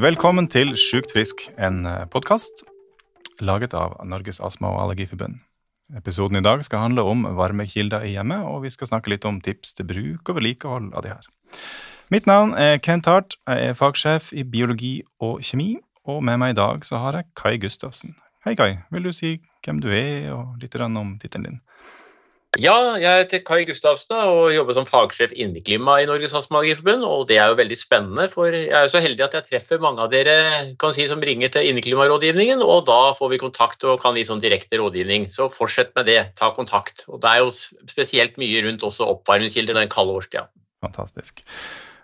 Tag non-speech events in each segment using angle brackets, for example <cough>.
Velkommen til Sjukt frisk, en podkast laget av Norges astma- og allergiforbund. Episoden i dag skal handle om varmekilder i hjemmet, og vi skal snakke litt om tips til bruk og vedlikehold av de her. Mitt navn er Kent Hart, jeg er fagsjef i biologi og kjemi, og med meg i dag så har jeg Kai Gustavsen. Hei, Kai. Vil du si hvem du er, og litt om tittelen din? Ja, jeg heter Kai Gustavsen og jobber som fagsjef inneklima i Norges astmaallergiforbund. Og det er jo veldig spennende, for jeg er jo så heldig at jeg treffer mange av dere kan si, som ringer til inneklimarådgivningen, og da får vi kontakt og kan gi sånn direkte rådgivning. Så fortsett med det, ta kontakt. Og det er jo spesielt mye rundt også oppvarmingskilder den kalde årstida. Fantastisk.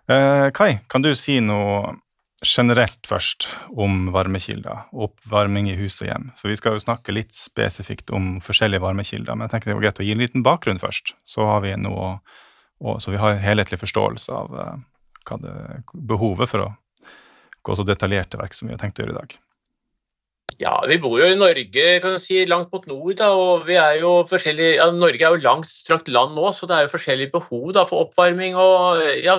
Eh, Kai, kan du si noe generelt først om varmekilder oppvarming i hus og hjem. For vi skal jo snakke litt spesifikt om forskjellige varmekilder, men jeg tenker det var greit å gi en liten bakgrunn først. Så har vi noe, og, så vi har en helhetlig forståelse av uh, hva det, behovet for å gå så detaljert til verks som vi har tenkt å gjøre i dag. Ja, Vi bor jo i Norge kan du si, langt mot nord. Da, og er ja, Norge er jo langt strakt land nå, så det er jo forskjellige behov da, for oppvarming. og ja,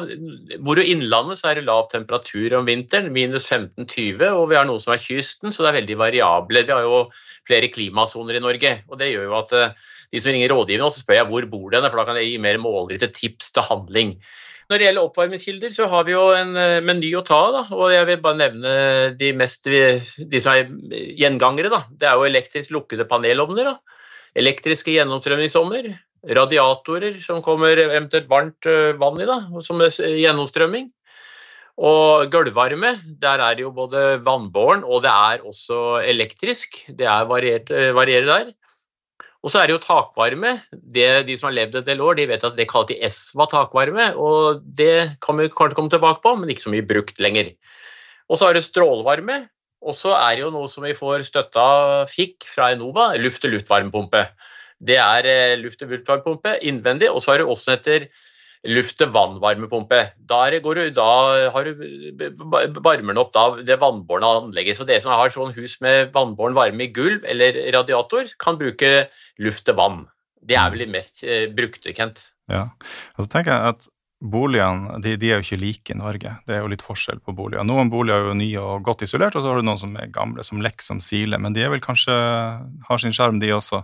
Bor du i innlandet, så er det lav temperatur om vinteren, minus 15-20. Og vi har noe som er kysten, så det er veldig variable. Vi har jo flere klimasoner i Norge. og Det gjør jo at eh, de som ringer rådgivende, så spør jeg hvor bor denne, for da kan jeg gi mer målrettede tips til handling. Når det gjelder oppvarmingskilder, så har vi jo en eh, meny å ta av. og Jeg vil bare nevne de, mest, de som er gjengangere. Da. Det er jo elektrisk lukkede panelovner. Da. Elektriske gjennomstrømningsovner. Radiatorer som kommer eventuelt varmt eh, vann i, da, som er gjennomstrømming. Og gulvvarme, der er det jo både vannbåren og det er også elektrisk. Det er eh, varierer der. Og så er det jo takvarme. Det, de som har levd et del år, de vet at det kalte de ESVA takvarme. og Det kan vi kanskje komme tilbake på, men ikke så mye brukt lenger. Og så er det strålevarme. Og så er det jo noe som vi får støtta fikk fra Enova, luft-til-luft-varmepumpe. Det er eh, luft-til-luft-varmepumpe innvendig, og så er det også etter luft-til-vann-varmepumpe. Da, da har du varmer den opp da, det vannbårne anlegget. Så dere som har sånn hus med vannbåren varme i gulv eller radiator, kan bruke luft til vann. Det er vel de mest eh, brukte, Kent. Ja, og så tenker jeg at Boligene de, de, er jo ikke like i Norge. Det er jo litt forskjell på boliger. Noen boliger er jo nye og godt isolert, og så har du noen som er gamle, som lekker som siler. Men de er vel kanskje har sin sjarm, de også.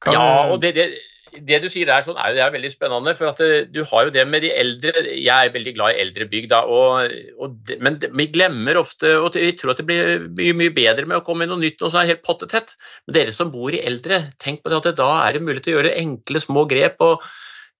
Hva ja, og det, det, det du sier der, sånn, er, jo, det er veldig spennende. For at det, eh, du har jo det med de eldre Jeg er veldig glad i eldre bygg, da, og, og men vi glemmer ofte og Vi tror at det blir mye, mye bedre med å komme inn noe nytt noe som er helt pottetett. Men dere som bor i eldre, tenk på det at da er det mulig til å gjøre enkle, små grep. og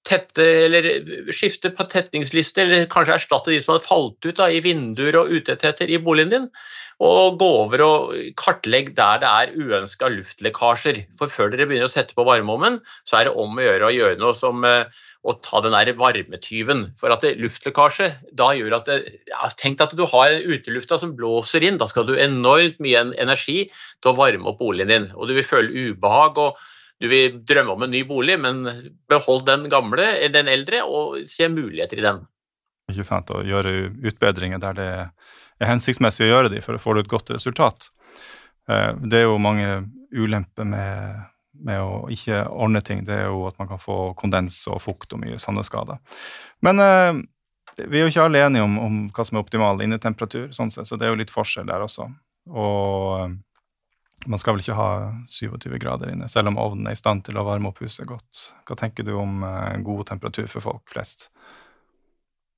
tette eller skifte på tetningsliste, eller kanskje erstatte de som hadde falt ut da, i vinduer og utetetter i boligen din og gå over og kartlegge der det er uønska luftlekkasjer. For før dere begynner å sette på varmeovnen, så er det om å gjøre å gjøre noe som eh, å ta den der varmetyven. For at luftlekkasje da gjør at det, ja, Tenk at du har utelufta som blåser inn. Da skal du enormt mye energi til å varme opp boligen din. Og du vil føle ubehag. og du vil drømme om en ny bolig, men behold den gamle, den eldre, og se muligheter i den. Ikke sant, og gjøre utbedringer der det er hensiktsmessig å gjøre de for å få et godt resultat. Eh, det er jo mange ulemper med, med, å ikke ordne ting. Det er jo at man kan få kondens og fukt og mye sånne skader. Men eh, vi er jo ikke alle enige om, om hva som er optimal innetemperatur, sånn sett, så det er jo litt forskjell der også. Og man skal vel ikke ha 27 grader inne, selv om ovnen er i stand til å varme opp huset godt. Hva tenker du om god temperatur for folk flest?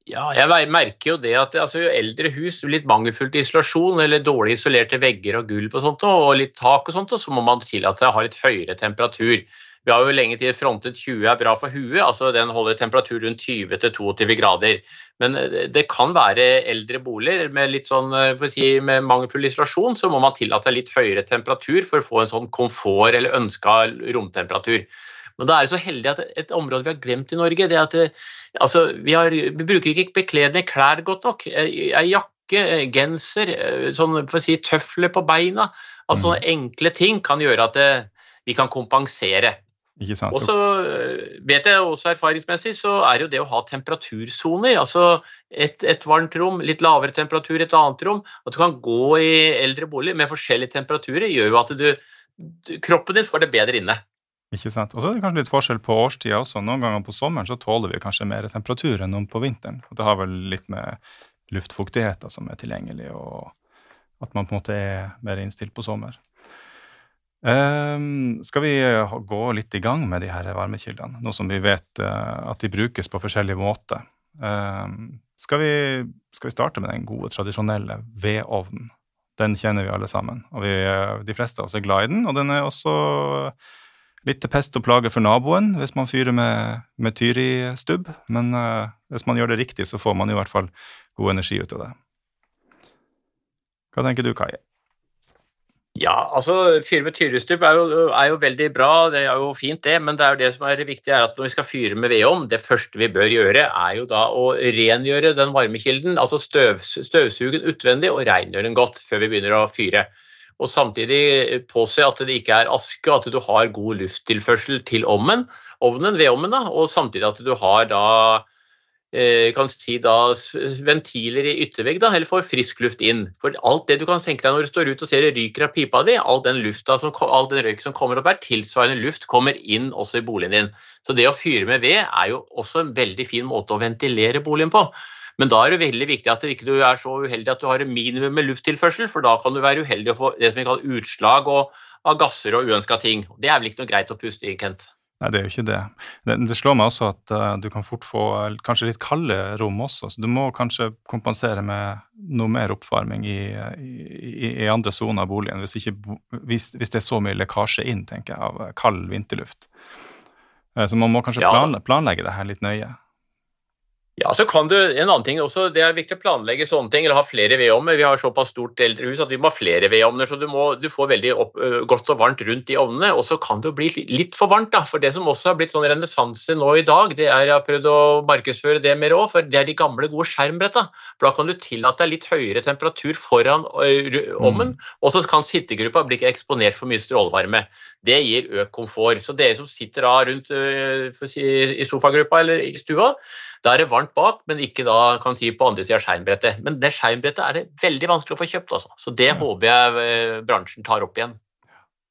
Ja, jeg merker jo det at altså, jo eldre hus, litt mangelfullt isolasjon eller dårlig isolerte vegger og gulv og sånt, og litt tak og sånt, og så må man tillate seg å ha litt høyere temperatur. Vi har jo lenge tid frontet 20 er bra for huet, altså den holder temperatur rundt 20-22 grader. Men eh, det kan være eldre boliger med litt sånn, eh, si, med mangelfull isolasjon, så må man tillate seg litt høyere temperatur for å få en sånn komfort eller ønska romtemperatur. Men da er det så heldig at et område vi har glemt i Norge, det er at eh, altså, vi, har, vi, bruker ikke bekledende klær godt nok. Ei jakke, genser, sånn, for å si, tøfler på beina. Altså mm. enkle ting kan gjøre at det, vi kan kompensere. Og så vet jeg også erfaringsmessig så er jo det å ha temperatursoner. Altså et, et, varmt rom, litt lavere temperatur et annet rom. At du kan gå i eldre bolig med forskjellige temperaturer, gjør jo at du, kroppen din får det bedre inne. Ikke sant? Og så er det kanskje litt forskjell på årstida også. Noen ganger på sommeren så tåler vi kanskje mer temperatur enn på vinteren. Og det har vel litt med luftfuktigheten som er tilgjengelig, og at man på en måte er mer innstilt på sommer. Um, skal vi gå litt i gang med de her varmekildene, nå som vi vet uh, at de brukes på forskjellige måter? Um, skal, vi, skal, vi, starte med den gode, tradisjonelle vedovnen? Den kjenner vi alle sammen, og vi, de fleste av oss er glad i den. Og den er også litt til pest og plage for naboen hvis man fyrer med, med tyristubb, men uh, hvis man gjør det riktig, så får man i hvert fall god energi ut av det. Hva tenker du, Kai? Ja, altså Fyre med tyrestup er, er, jo veldig bra, det er jo fint det. Men det er jo det som er viktig er at når vi skal fyre med vedovn, det første vi bør gjøre, er jo da å rengjøre den varmekilden. Altså støv, støvsuge den utvendig og rengjøre den godt før vi begynner å fyre. Og samtidig påse at det ikke er aske, at du har god lufttilførsel til ovnen, ovnen vedovnen, og samtidig at du har da kan si da, ventiler i yttervegg, da, eller får frisk luft inn. For alt det du kan tenke deg når du står ute og ser det ryker av pipa di, all den den røyken som kommer opp her, tilsvarende luft kommer inn også i boligen din. Så det å fyre med ved er jo også en veldig fin måte å ventilere boligen på. Men da er det veldig viktig at du ikke er så uheldig at du har et minimum med lufttilførsel, for da kan du være uheldig å få det som vi kaller utslag av gasser og uønska ting. Det er vel ikke noe greit å puste i, Kent? Nei, det er jo ikke det. Det, det slår meg også at uh, du kan fort få uh, kanskje litt kalde rom også, så du må kanskje kompensere med noe mer oppvarming i, i, i andre soner av boligen, hvis, ikke, hvis, hvis, det er så mye lekkasje inn, tenker jeg, av kald vinterluft. Uh, så man må kanskje planlegge, planlegge det her litt nøye. Ja, så kan du, en annen ting også, Det er viktig å planlegge sånne ting, eller ha flere vedovner. Vi har såpass stort eldrehus at vi må ha flere vedovner, så du, må, du får veldig opp, godt og varmt rundt de ovnene. Og så kan det jo bli litt for varmt. da, for Det som også har blitt sånn renessanse nå i dag, det er jeg har prøvd å markedsføre det mer òg, for det er de gamle, gode skjermbretta. For Da kan du tillate deg litt høyere temperatur foran ovnen, mm. og så kan sittegruppa bli eksponert for mye strålevarme. Det gir økt komfort. Så dere som sitter da rundt si, i sofagruppa eller i stua, da er det varmt bak, men ikke da kan si på andre sida av skjermbrettet. Men det skjermbrettet er det veldig vanskelig å få kjøpt, altså. Så det ja. håper jeg eh, bransjen tar opp igjen.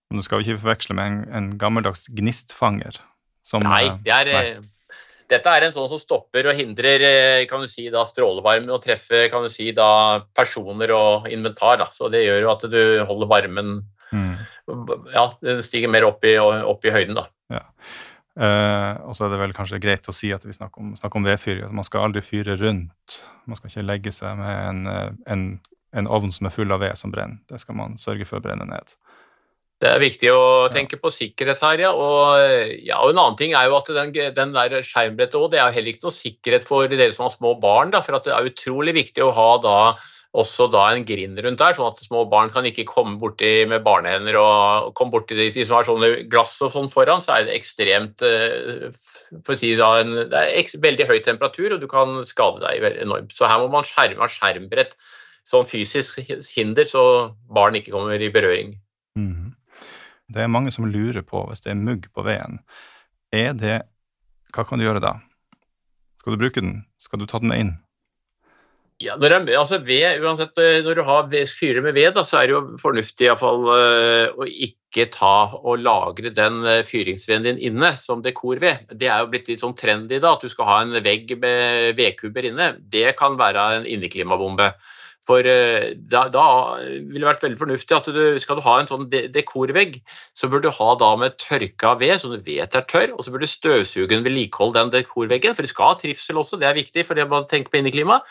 Men du skal ikke forveksle med en, en gammeldags gnistfanger? Som, nei, eh, det er, nei. Eh, dette er en sånn som stopper og hindrer kan du si, da, strålevarmen og treffer kan du si, da, personer og inventar. Da. Så det gjør jo at du holder varmen mm. Ja, den stiger mer opp i, opp i høyden, da. Ja. Uh, og så er det vel kanskje greit å si at vi snakker om, snakker om vedfyring. At man skal aldri fyre rundt. Man skal ikke legge seg med en, eh, en, en, ovn som er full av ved som brenner. Det skal man sørge for å brenne ned. Det er viktig å tenke på sikkerhet her, ja. Og, ja. og, en annen ting er jo at den, den der skjermbrettet òg, det er jo heller ikke noe sikkerhet for dere som har små barn. Da, for det er utrolig viktig å ha da også da en grind rundt der, sånn at små barn kan ikke komme borti med barnehender og komme borti de, de som har sånne glass og sånn foran, så er det ekstremt eh, for å si da, en, Det er veldig høy temperatur, og du kan skade deg enormt. Så her må man skjerme av skjermbrett sånn fysisk hinder, så barn ikke kommer i berøring. Mm. Det er mange som lurer på, hvis det er mugg på veien, er det Hva kan du gjøre da? Skal du bruke den? Skal du ta den med inn? Ja, når, jeg, altså ved, uansett, eh, når du har fyrer med ved, da, så er det jo fornuftig i fall, uh, å ikke ta og lagre den uh, fyringsveden din inne som dekorved. Det er jo blitt litt sånn trendy da, at du skal ha en vegg med vedkubber inne. Det kan være en inneklimabombe. For da, da ville det vært veldig fornuftig at du, skal du ha en sånn de dekorvegg, så bør du ha da med tørka ved, som du vet er tørr, og så bør du støvsuge vedlikeholde den dekorveggen, for det skal ha trivsel også, det er viktig for det man tenker på inneklima.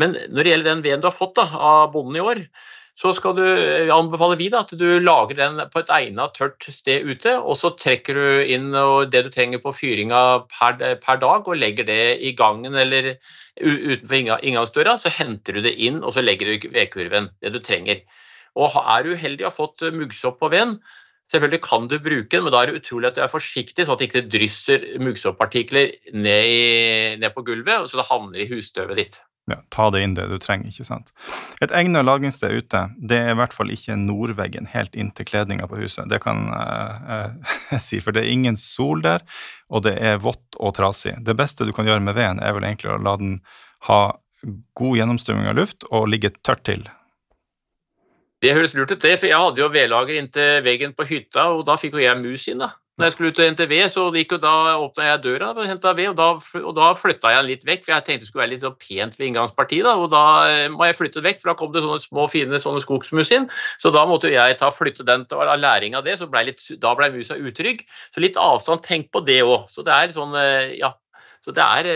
Men når det gjelder den veden du har fått da, av bonden i år, så skal du anbefaler vi da, at du lager den på et egnet tørt sted ute. Og så trekker du inn det du trenger på fyringa per, per, dag og legger det i gangen eller utenfor inngangsdøra. Så henter du det inn og så legger du i vedkurven det du trenger. Og er du uheldig og har fått muggsopp på veden, Selvfølgelig kan du bruke den, men da er det utrolig at du er forsiktig, sånn at det ikke drysser muggsoppartikler ned, ned, på gulvet, så det havner i husstøvet ditt ja, ta det inn det du trenger, ikke sant. Et egnet lagringssted ute, det er i hvert fall ikke nordveggen helt inntil kledninga på huset. Det kan <laughs> jeg uh, si, for det er ingen sol der, og det er vått og trasig. Det beste du kan gjøre med veden, er vel egentlig å la den ha god gjennomstrømming av luft og ligge tørt til. Det høres lurt ut, det, for jeg hadde jo vedlager inntil veggen på hytta, og da fikk jo jeg mus inn, da. Når jeg skulle ut og hente ved, så gikk jo da åpna jeg døra og henta ved, og da, og da flytta jeg den litt vekk, for jeg tenkte det skulle være litt så pent ved inngangspartiet. Da, og da eh, må jeg flytte vekk, for da kom det sånne små, fine sånne skogsmus inn. Så da måtte jeg ta flytte den til læring av det, så ble litt, da ble musa utrygg. Så litt avstand, tenk på det òg. Så det er sånn, eh, ja. Så det er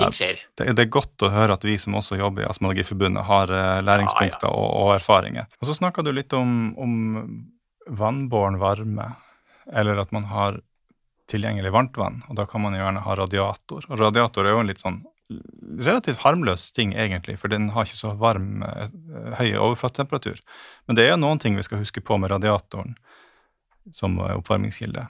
Ting skjer. Det, det, er godt å høre at vi som også jobber i Astmalogiforbundet, har læringspunkter ja, ja. Og, og, erfaringer. Og så snakka du litt om, om vannbåren varme eller at man har tilgjengelig varmtvann. Og da kan man jo gjerne ha radiator. Og radiator er jo en litt sånn relativt harmløs ting, egentlig, for den har ikke så varm, eh, høy overflatetemperatur. Men det er noen ting vi skal huske på med radiatoren som oppvarmingskilde.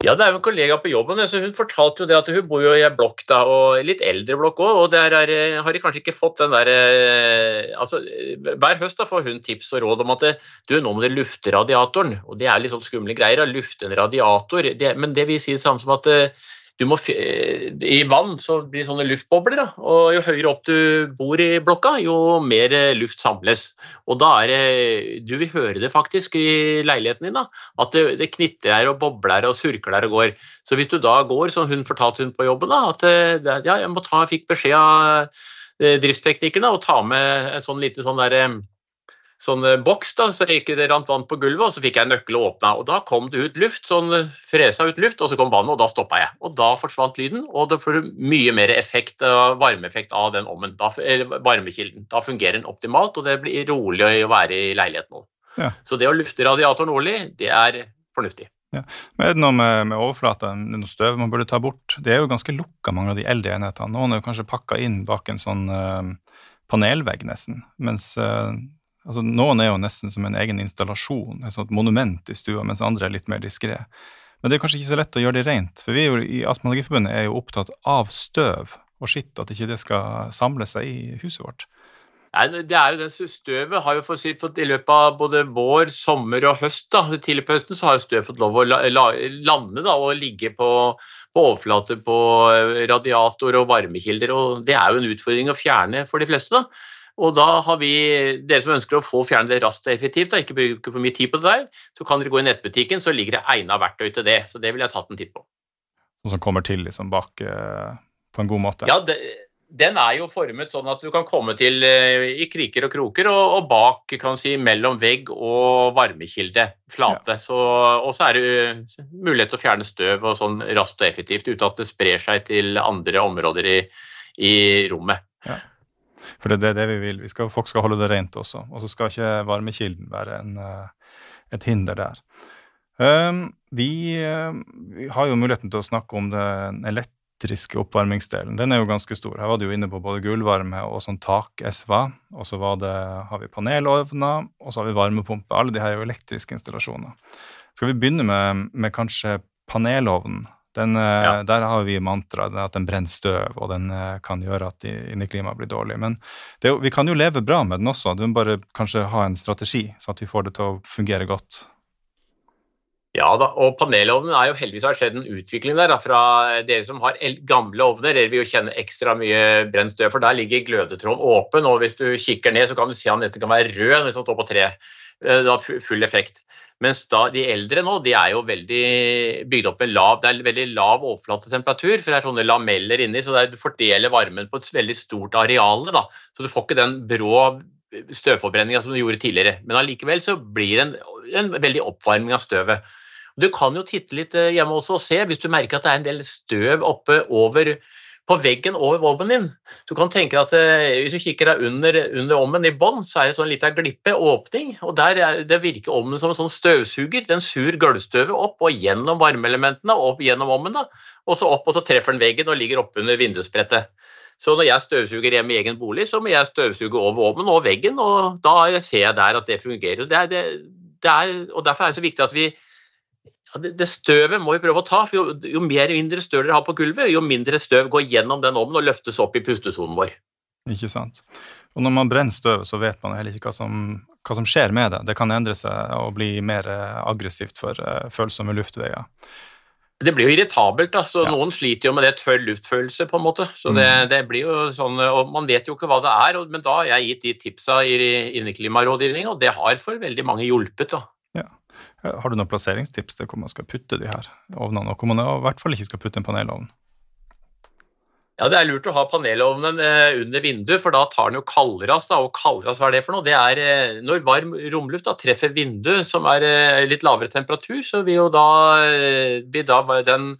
Ja, det er jo en kollega på jobben. Så hun fortalte jo det at hun bor jo i en blokk da, og litt eldre blokk òg. Og der er, har de kanskje ikke fått den der eh, altså, Hver høst da får hun tips og råd om at du, nå må du lufte radiatoren. Og det er litt sånn skumle greier. å Lufte en radiator. Det, men det vil si det samme som at eh, må, I vann så blir det sånne luftbobler, da. og jo høyere opp du bor i blokka, jo mer luft samles. Og da er det Du vil høre det faktisk i leiligheten din, da, at det, det knitrer og bobler og surkler og går. Så hvis du da går, som hun fortalte hun på jobben, da, at ja, jeg ta, fikk beskjed av driftsteknikeren driftsteknikerne å ta med en sånn liten sånn der sånn eh, boks, da, så gikk det rant vann på gulvet, og så fikk jeg nøkkel og åpna. Og da kom det ut luft, sånn eh, fresa ut luft, og så kom vannet, og da stoppa jeg. Og da forsvant lyden, og da får du mye mer effekt, varmeeffekt av den ovnen, eller varmekilden. Da fungerer den optimalt, og det blir rolig å være i leiligheten òg. Ja. Så det å lufte radiatoren årlig, det er fornuftig. Ja. Men Er det noe med, med overflata, noe støv man burde ta bort? Det er jo ganske lukka, mange av de eldre enhetene. Noen er jo kanskje pakka inn bak en sånn uh, panelvegg, nesten. Mens uh, Altså, noen er jo nesten som en egen installasjon, et sånt monument i stua, mens andre er litt mer diskré. Men det er kanskje ikke så lett å gjøre det rent, for vi jo, i Astmalogiforbundet er jo opptatt av støv og skitt, at ikke det skal samle seg i huset vårt. Nei, det er jo det Støvet har jo fått i løpet av både vår, sommer og høst, da, tidlig på høsten, så har støvet støv fått lov å lande da, og ligge på, på overflate på radiator og varmekilder. og Det er jo en utfordring å fjerne for de fleste. da. Og da har vi, Dere som ønsker å få fjernet det raskt og effektivt, og ikke bruke for mye tid på det der, så kan dere gå i nettbutikken, så ligger det egna verktøy til det. Så det vil jeg tatt en titt på. Noe som kommer til liksom bak uh, på en god måte? Ja, det, den er jo formet sånn at du kan komme til uh, i kriker og kroker, og, og, bak kan si, mellom vegg og varmekilde, flate. Ja. Så, og så er det uh, mulighet til å fjerne støv og sånn raskt og effektivt, uten at det sprer seg til andre områder i, i rommet. Ja. For det er det vi vil. Vi skal, folk skal holde det rent også. Og så skal ikke varmekilden være en, eh, et hinder der. Um, vi, uh, vi, har jo muligheten til å snakke om den elektriske oppvarmingsdelen. Den er jo ganske stor. Her var det jo inne på både gulvvarme og sånn tak-SVA. Og så har vi panelovner, og så har vi varmepumpe. Alle de her er jo elektriske installasjoner. Skal vi begynne med, med kanskje panelovnen? Den, eh, ja. Der har vi mantraet at den brenner støv, og den eh, kan gjøre at inneklimaet blir dårlig. Men det, vi kan jo leve bra med den også. Du må bare kanskje ha en strategi, så at vi får det til å fungere godt. Ja da, og panelovnen er jo heldigvis har skjedd en utvikling der. Da, fra dere som har gamle ovner, dere vil jo kjenne ekstra mye brent støv, for der ligger glødetråden åpen. og Hvis du kikker ned, så kan du se om dette kan være rød hvis den står på tre. det da full effekt. Mens da de eldre nå, de er jo veldig bygd opp med lav, det er veldig lav overflatetemperatur, for det er sånne lameller inni, så du fordeler varmen på et veldig stort areal. Så du får ikke den brå støvforbrenninga som du gjorde tidligere. Men allikevel så blir det en, en veldig oppvarming av støvet. Du kan jo titte litt eh, hjemme også og se, hvis du merker at det er en del støv oppe over på veggen over ovnen din. Du kan tenke at eh, Hvis du kikker deg under, under ommen i bånn, så er det sånn liten glippe, åpning. og der er, Det virker ommen som en sånn støvsuger. Den sur gulvstøvet opp og gjennom varmeelementene og opp gjennom ommen. da, Og så opp, og så treffer den veggen og ligger oppunder vindusbrettet. Så når jeg støvsuger hjemme i egen bolig, så må jeg støvsuge over ovnen og veggen, og da ser jeg der at det fungerer. Det er, det, det er, og Derfor er det så viktig at vi ja, det, det, støvet må vi prøve å ta. for Jo, jo mer mindre støv dere har på gulvet, jo mindre støv går gjennom den ovnen og løftes opp i pustesonen vår. Ikke sant. Og når man brenner støvet, så vet man heller ikke hva som, hva som, skjer med det. Det kan endre seg og bli mer eh, aggressivt for uh, følsomme luftveier. Det blir jo irritabelt. da, så ja. Noen sliter jo med det tørr luftfølelse. på en måte, så det, mm. det, blir jo sånn, og Man vet jo ikke hva det er, men da har jeg gitt de tipsa i Inneklimarådgivninga, og det har for veldig mange hjulpet. da. Ja. Har du noen plasseringstips til hvor man skal putte de her ovnene, og hvor man i hvert fall ikke skal putte en panelovn? Ja, Det er lurt å ha panelovnen eh, under vinduet, for da tar den jo kaldras. Da, og kaldras, hva er det for noe? Det er eh, når varm romluft da, treffer vinduet, som er eh, litt lavere temperatur, så vil jo da, vil da den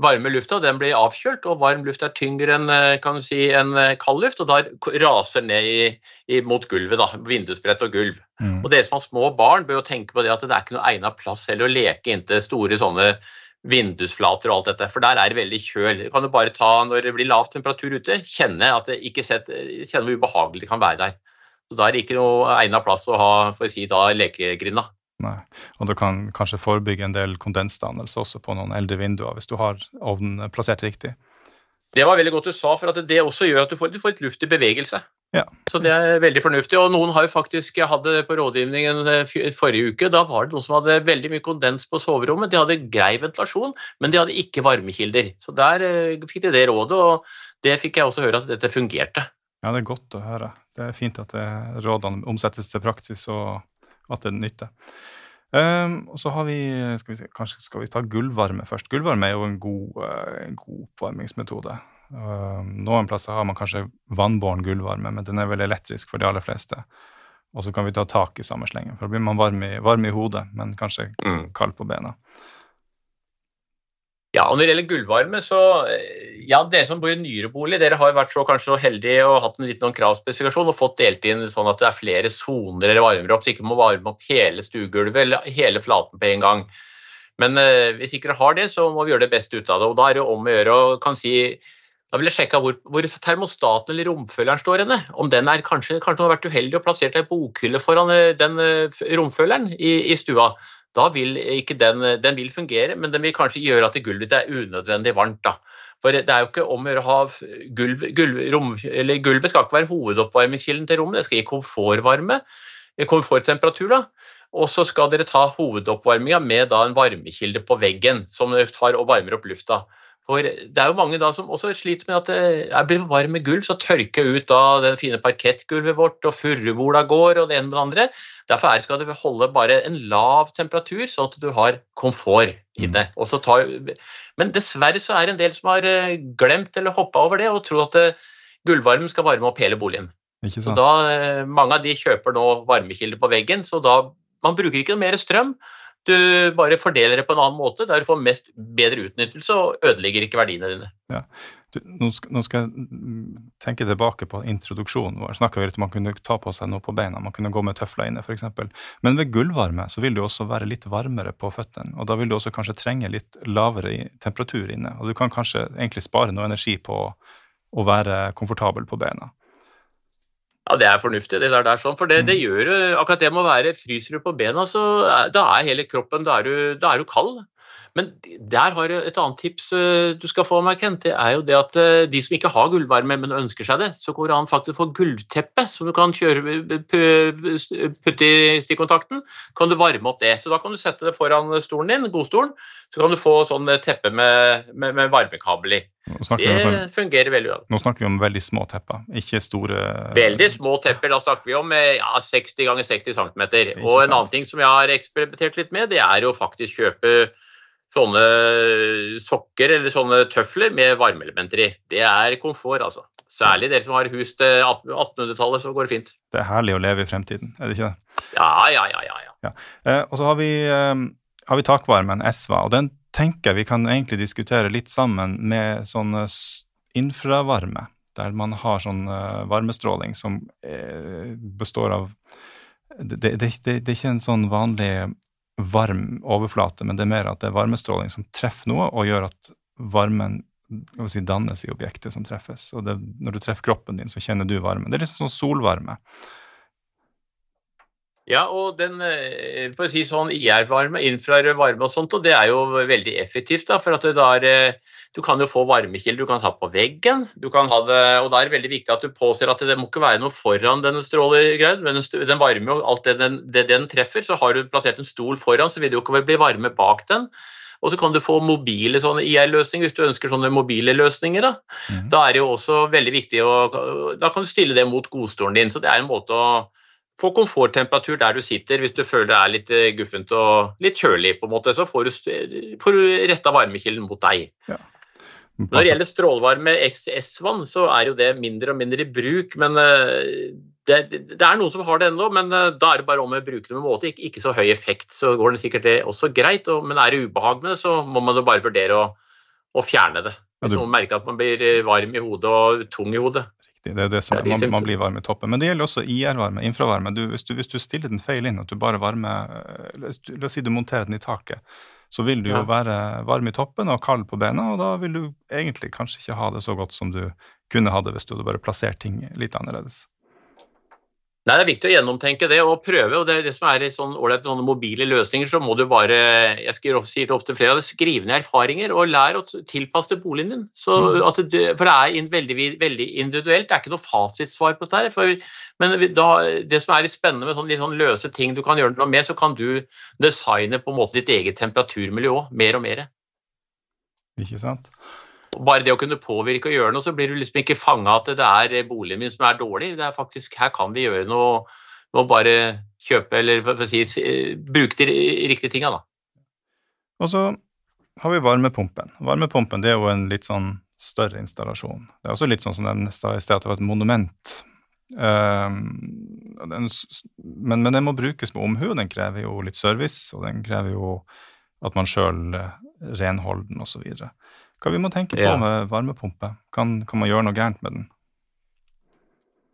varme lufta den blir avkjølt, og varm luft er tyngre enn kan du si, en kald luft, og da raser ned i, i, mot gulvet. da, Vindusbrett og gulv. Mm. Og Dere som har små barn, bør jo tenke på det at det er ikke noe egnet plass heller å leke inntil store sånne vindusflater og alt dette, for der er det veldig kjøl. Du kan jo bare ta, Når det blir lav temperatur ute, kjenne, at det ikke sett, kjenne hvor ubehagelig det kan være der. Så Da er det ikke noe egnet plass å ha for å si, da, lekegrinda. Nei, og Du kan kanskje forebygge en del kondensdannelse også på noen eldre vinduer, hvis du har ovnen plassert riktig. Det var veldig godt du sa, for at det også gjør at du får, du får litt luft i bevegelse. Ja. Så det er veldig fornuftig. Og noen har jo faktisk hatt det på rådgivningen eh, forrige uke. Da var det noen som hadde veldig mye kondens på soverommet. De hadde grei ventilasjon, men de hadde ikke varmekilder. Så der uh, fikk de det rådet, og det fikk jeg også høre at dette fungerte. Ja, det er godt å høre. Det er fint at det, rådene omsettes til praksis, og at det nytter. Um, og så har vi, skal vi se, Kanskje skal vi ta gulvvarme først. Gulvvarme er jo en god, uh, en god oppvarmingsmetode. Ehm, noen plasser har man kanskje vannbåren gulvvarme, men den er veldig elektrisk for de aller fleste. Og så kan vi ta tak i samme slengen, for da blir man varm i, varm i hodet, men kanskje mm. kald på bena. Ja, og Når det gjelder gulvvarme, så eh, ja, dere som bor i nyere bolig, dere har vært så kanskje så heldige og hatt en liten sånn kravspesifikasjon og fått delt inn sånn at det er flere soner eller varmer opp, så ikke må varme opp hele stuegulvet eller hele flaten på en gang. Men eh, hvis ikke dere har det, så må vi gjøre det beste ut av det. og Da er det om å gjøre å kan si da vil jeg sjekke hvor, hvor termostaten eller romfølgeren står henne. Om den er kanskje, kanskje har vært uheldig og plassert ei bokhylle foran eh, den romfølgeren i, i, stua. Da vil ikke den, den vil fungere, men den vil kanskje gjøre at gulvet er unødvendig varmt. da. For det er jo ikke om å gjøre å ha gulv, gulv, rom, eller Gulvet skal ikke være hovedoppvarmingskilden til rommet, det skal gi komfortvarme, eh, komforttemperatur. da. Og så skal dere ta hovedoppvarminga med da en varmekilde på veggen som tar og varmer opp lufta. For det er jo mange da som også sliter med at det blir varm med gulv, så tørker jeg ut da den fine parkettgulvet vårt, og furubola går, og det ene med det andre. Derfor skal du holde bare en lav temperatur, sånn at du har komfort i det. Mm. Tar, men dessverre så er det en del som har eh, glemt eller hoppa over det, og tror at eh, gulvvarmen skal varme opp hele boligen. Så da, eh, Mange av de kjøper nå varmekilder på veggen, så da man bruker ikke noe mer strøm. Du bare fordeler det på en annen måte der du får mest bedre utnyttelse og ødelegger ikke verdiene dine. Ja. Du, nå, skal, nå, skal, jeg tenke tilbake på introduksjonen vår. Snakka vi litt om man kunne ta på seg noe på beina, man kunne gå med tøfler inne f.eks. Men ved gulvvarme så vil det også være litt varmere på føttene. Og da vil du også kanskje trenge litt lavere temperatur inne. Og du kan kanskje egentlig spare noe energi på å være komfortabel på beina. Ja, det er fornuftig. det der, sånn, For det, det gjør jo akkurat det med å være Fryser du på bena, så da er hele kroppen Da er du, da er du kald. Men der har jeg et annet tips eh, du skal få, meg, Kent. Det er jo det at eh, de som ikke har gulvvarme, men ønsker seg det, så går det an faktisk å få gulvteppe som du kan kjøre, putte i stikkontakten. Kan du varme opp det. Så da kan du sette det foran stolen din, godstolen, så kan du få sånn teppe med, med, med varmekabel i. Det sånn, fungerer veldig bra. Nå snakker vi om veldig små tepper, ikke store Veldig små tepper. Da snakker vi om eh, ja, 60 ganger 60 cm. Og en annen ting som jeg har eksperimentert litt med, det er jo faktisk kjøpe sånne sokker eller sånne tøfler med varmeelementer i. Det er komfort, altså. Særlig dere som har hus til 1800-tallet, så går det fint. Det er herlig å leve i fremtiden, er det ikke det? Ja, ja, ja. ja, ja. ja. Eh, og så har vi, eh, har vi takvarmen, SVA, og den tenker jeg vi kan egentlig diskutere litt sammen med sånn infravarme, der man har sånn uh, varmestråling som uh, består av det, det, det, det, er ikke en sånn vanlig varm overflate, men det er mer at det er varmestråling som treffer noe og gjør at varmen si, dannes i objektet som treffes. Og det, når du treffer kroppen din, så kjenner du varmen. Det er liksom sånn solvarme. Ja, og den eh, for å si sånn IR-varme, infrarød varme og sånt, og det er jo veldig effektivt. da, for at det der, eh, Du kan jo få varmekilder du kan ha på veggen. du kan ha det, og Da er det veldig viktig at du påser at det må ikke være noe foran denne strålegreia. men den varmer jo alt det den, det den treffer. Så har du plassert en stol foran, så vil det jo ikke bli varme bak den. Og så kan du få mobile sånne IR-løsninger hvis du ønsker sånne mobile løsninger. Da. Mm. da er det jo også veldig viktig å Da kan du stille det mot godstolen din. Så det er en måte å få komforttemperatur der du sitter. Hvis du føler det er litt eh, guffent og litt kjølig, på en måte, så får du, får du retta varmekilden mot deg. Ja. Når det gjelder strålvarme XS-vann, så er jo det mindre og mindre i bruk. men eh, det, det, er noen som har det ennå, men eh, da er det bare om å bruke det med måte. Ikke, ikke, så høy effekt, så går det sikkert det også greit. Og, men er det ubehag med det, så må man jo bare vurdere å, å fjerne det. Hvis noen merker at man blir varm i hodet og tung i hodet riktig. Det er det som, ja, man, man, blir varm i toppen. Men det gjelder også IR-varme, infravarme. Du, hvis, du, hvis, du, stiller den feil inn, at du bare varmer La oss si du monterer den i taket, så vil du jo være varm i toppen og kald på bena, og da vil du egentlig kanskje ikke ha det så godt som du kunne ha det hvis du hadde bare plassert ting litt annerledes. Nei, Det er viktig å gjennomtenke det og prøve. og det, det som er sånn ålreit med sånne mobile løsninger, så må du bare jeg sier ofte flere av det, skrive ned erfaringer og lær å tilpasse boligen din. Så mm. du, for det er veldig, veldig, individuelt. Det er ikke noe fasitsvar på dette. For, men da, det som er spennende med sånne, sånn løse ting du kan gjøre noe med, så kan du designe på en måte ditt eget temperaturmiljø òg, mer og mer. Ikke sant bare det å kunne påvirke og gjøre noe, så blir du liksom ikke fanga at det er boligen min som er dårlig. Det er faktisk, Her kan vi gjøre noe med å bare kjøpe eller si, bruke de riktige tinga, da. Og så har vi varmepumpen. Varmepumpen det er jo en litt sånn større installasjon. Det er også litt sånn som den i sted at det var et monument. Um, den, men, men, den må brukes med omhu, den krever jo litt service, og den krever jo at man sjøl renholder den osv. Hva vi må tenke på ja. med varmepumpe? Kan, kan, man gjøre noe gærent med den?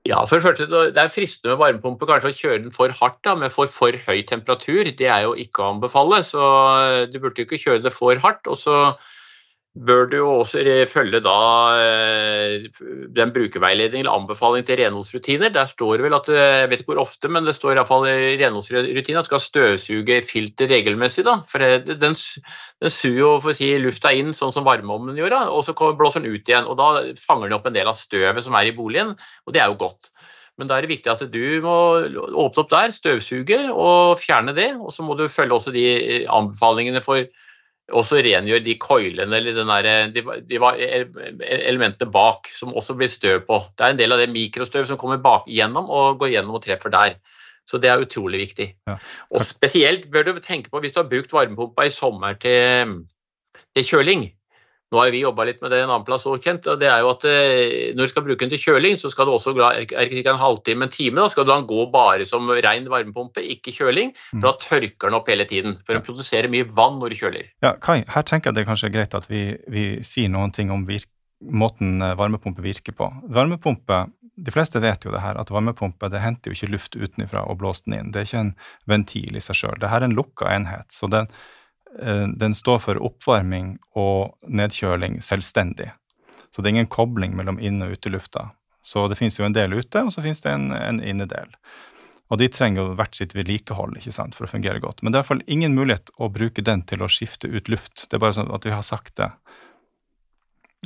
Ja, for det Det er fristende med varmepumpe kanskje å kjøre den for hardt da, med for, for høy temperatur. Det er jo ikke å anbefale, så du burde jo ikke kjøre det for hardt. og så bør du også følge da eh, den brukerveiledningen eller anbefaling til renholdsrutiner. Der står det vel at eh, jeg vet ikke hvor ofte, men det står iallfall i renholdsrutiner at du skal støvsuge filter regelmessig. da, for Den, den suger jo for å si, lufta inn sånn som varmeovnen gjør, og så blåser den ut igjen. og Da fanger den opp en del av støvet som er i boligen, og det er jo godt. Men da er det viktig at du må åpne opp der, støvsuge og fjerne det. Og så må du følge også de anbefalingene for også rengjør de coilene eller der, de, de, elementene bak som også blir støv på. Det er en del av det mikrostøv som kommer bak gjennom og går gjennom og treffer der. Så det er utrolig viktig. Ja. Og spesielt bør du tenke på hvis du har brukt varmepumpa i sommer til, til kjøling. Nå har vi jobba litt med det en annen plass òg, Kent. og det er jo at eh, Når du skal bruke den til kjøling, så skal du også er ikke en halvtime, en time, da skal du gå bare som ren varmepumpe, ikke kjøling. For da tørker den opp hele tiden. For den produserer mye vann når du kjøler. Ja, Kai, her tenker jeg det er kanskje greit at vi, vi sier noen ting om måten eh, varmepumpe virker på. Varmepumpe de fleste vet jo det her, at varmepumpe det henter jo ikke luft utenfra og blåser den inn. Det er ikke en ventil i seg sjøl. Dette er en lukka enhet. så den den står for oppvarming og nedkjøling selvstendig. Så det er ingen kobling mellom inn- og utelufta. Så det finnes jo en del ute, og så finnes det en, en innedel. Og de trenger jo hvert sitt vedlikehold ikke sant, for å fungere godt. Men det er i hvert fall ingen mulighet å bruke den til å skifte ut luft. Det er bare sånn at vi har sagt det.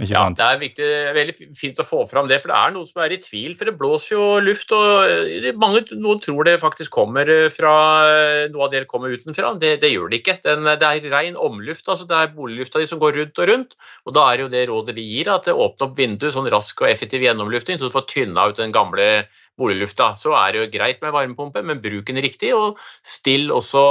Ikke ja, sant? Det er viktig, veldig fint å få fram det, for det er noen som er i tvil. For det blåser jo luft, og eh, mange, noen tror det faktisk kommer eh, fra eh, Noe av det kommer utenfra. Det, det gjør det ikke. Den, det er ren omluft. altså Det er boliglufta de som går rundt og rundt. Og da er jo det rådet de gir, at det åpner opp vinduet, sånn rask og effektiv gjennomlufting, så du får tynna ut den gamle boliglufta. Så er det jo greit med varmepumpe, men bruk den riktig, og still også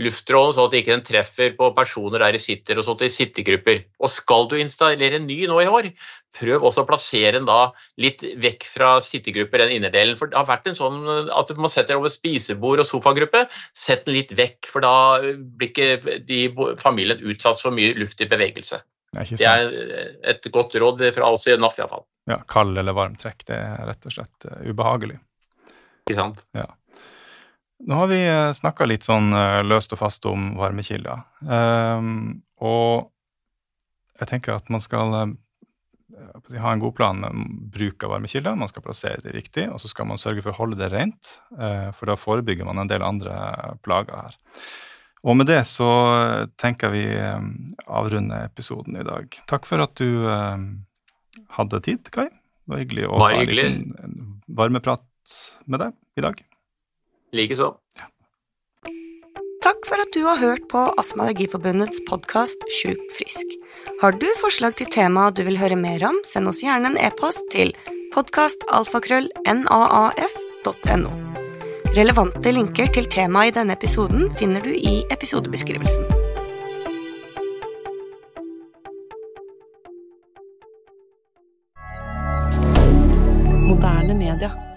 luftstrålen sånn at ikke den treffer på personer der de sitter, og sånt i sittegrupper. Og skal du installere en ny nå i år, prøv også å plassere den da litt vekk fra sittegrupper, den innerdelen. For det har vært en sånn at man setter over spisebord og sofagruppe, sett den litt vekk, for da blir ikke de familien utsatt for mye luft i bevegelse. Det er, det er et godt råd fra oss i NAF iallfall. Ja, kald eller varm trekk, det er rett og slett eh, ubehagelig. Ikke sant. Ja. Nå har vi eh, snakka litt sånn eh, løst og fast om varmekilder. Um, og jeg tenker at man skal uh, ha en god plan med bruk av varmekilder. Man skal plassere det riktig, og så skal man sørge for å holde det rent. For da forebygger man en del andre plager her. Og med det så tenker vi avrunde episoden i dag. Takk for at du hadde tid, Kai. Det var hyggelig å ta en liten varmeprat med deg i dag. Likeså. Takk for at du har hørt på Astma- og Allergiforbundets podkast Sjukt frisk. Har du forslag til tema du vil høre mer om, send oss gjerne en e-post til podkastalfakrøllnaaf.no. Relevante linker til temaet i denne episoden finner du i episodebeskrivelsen. Moderne media.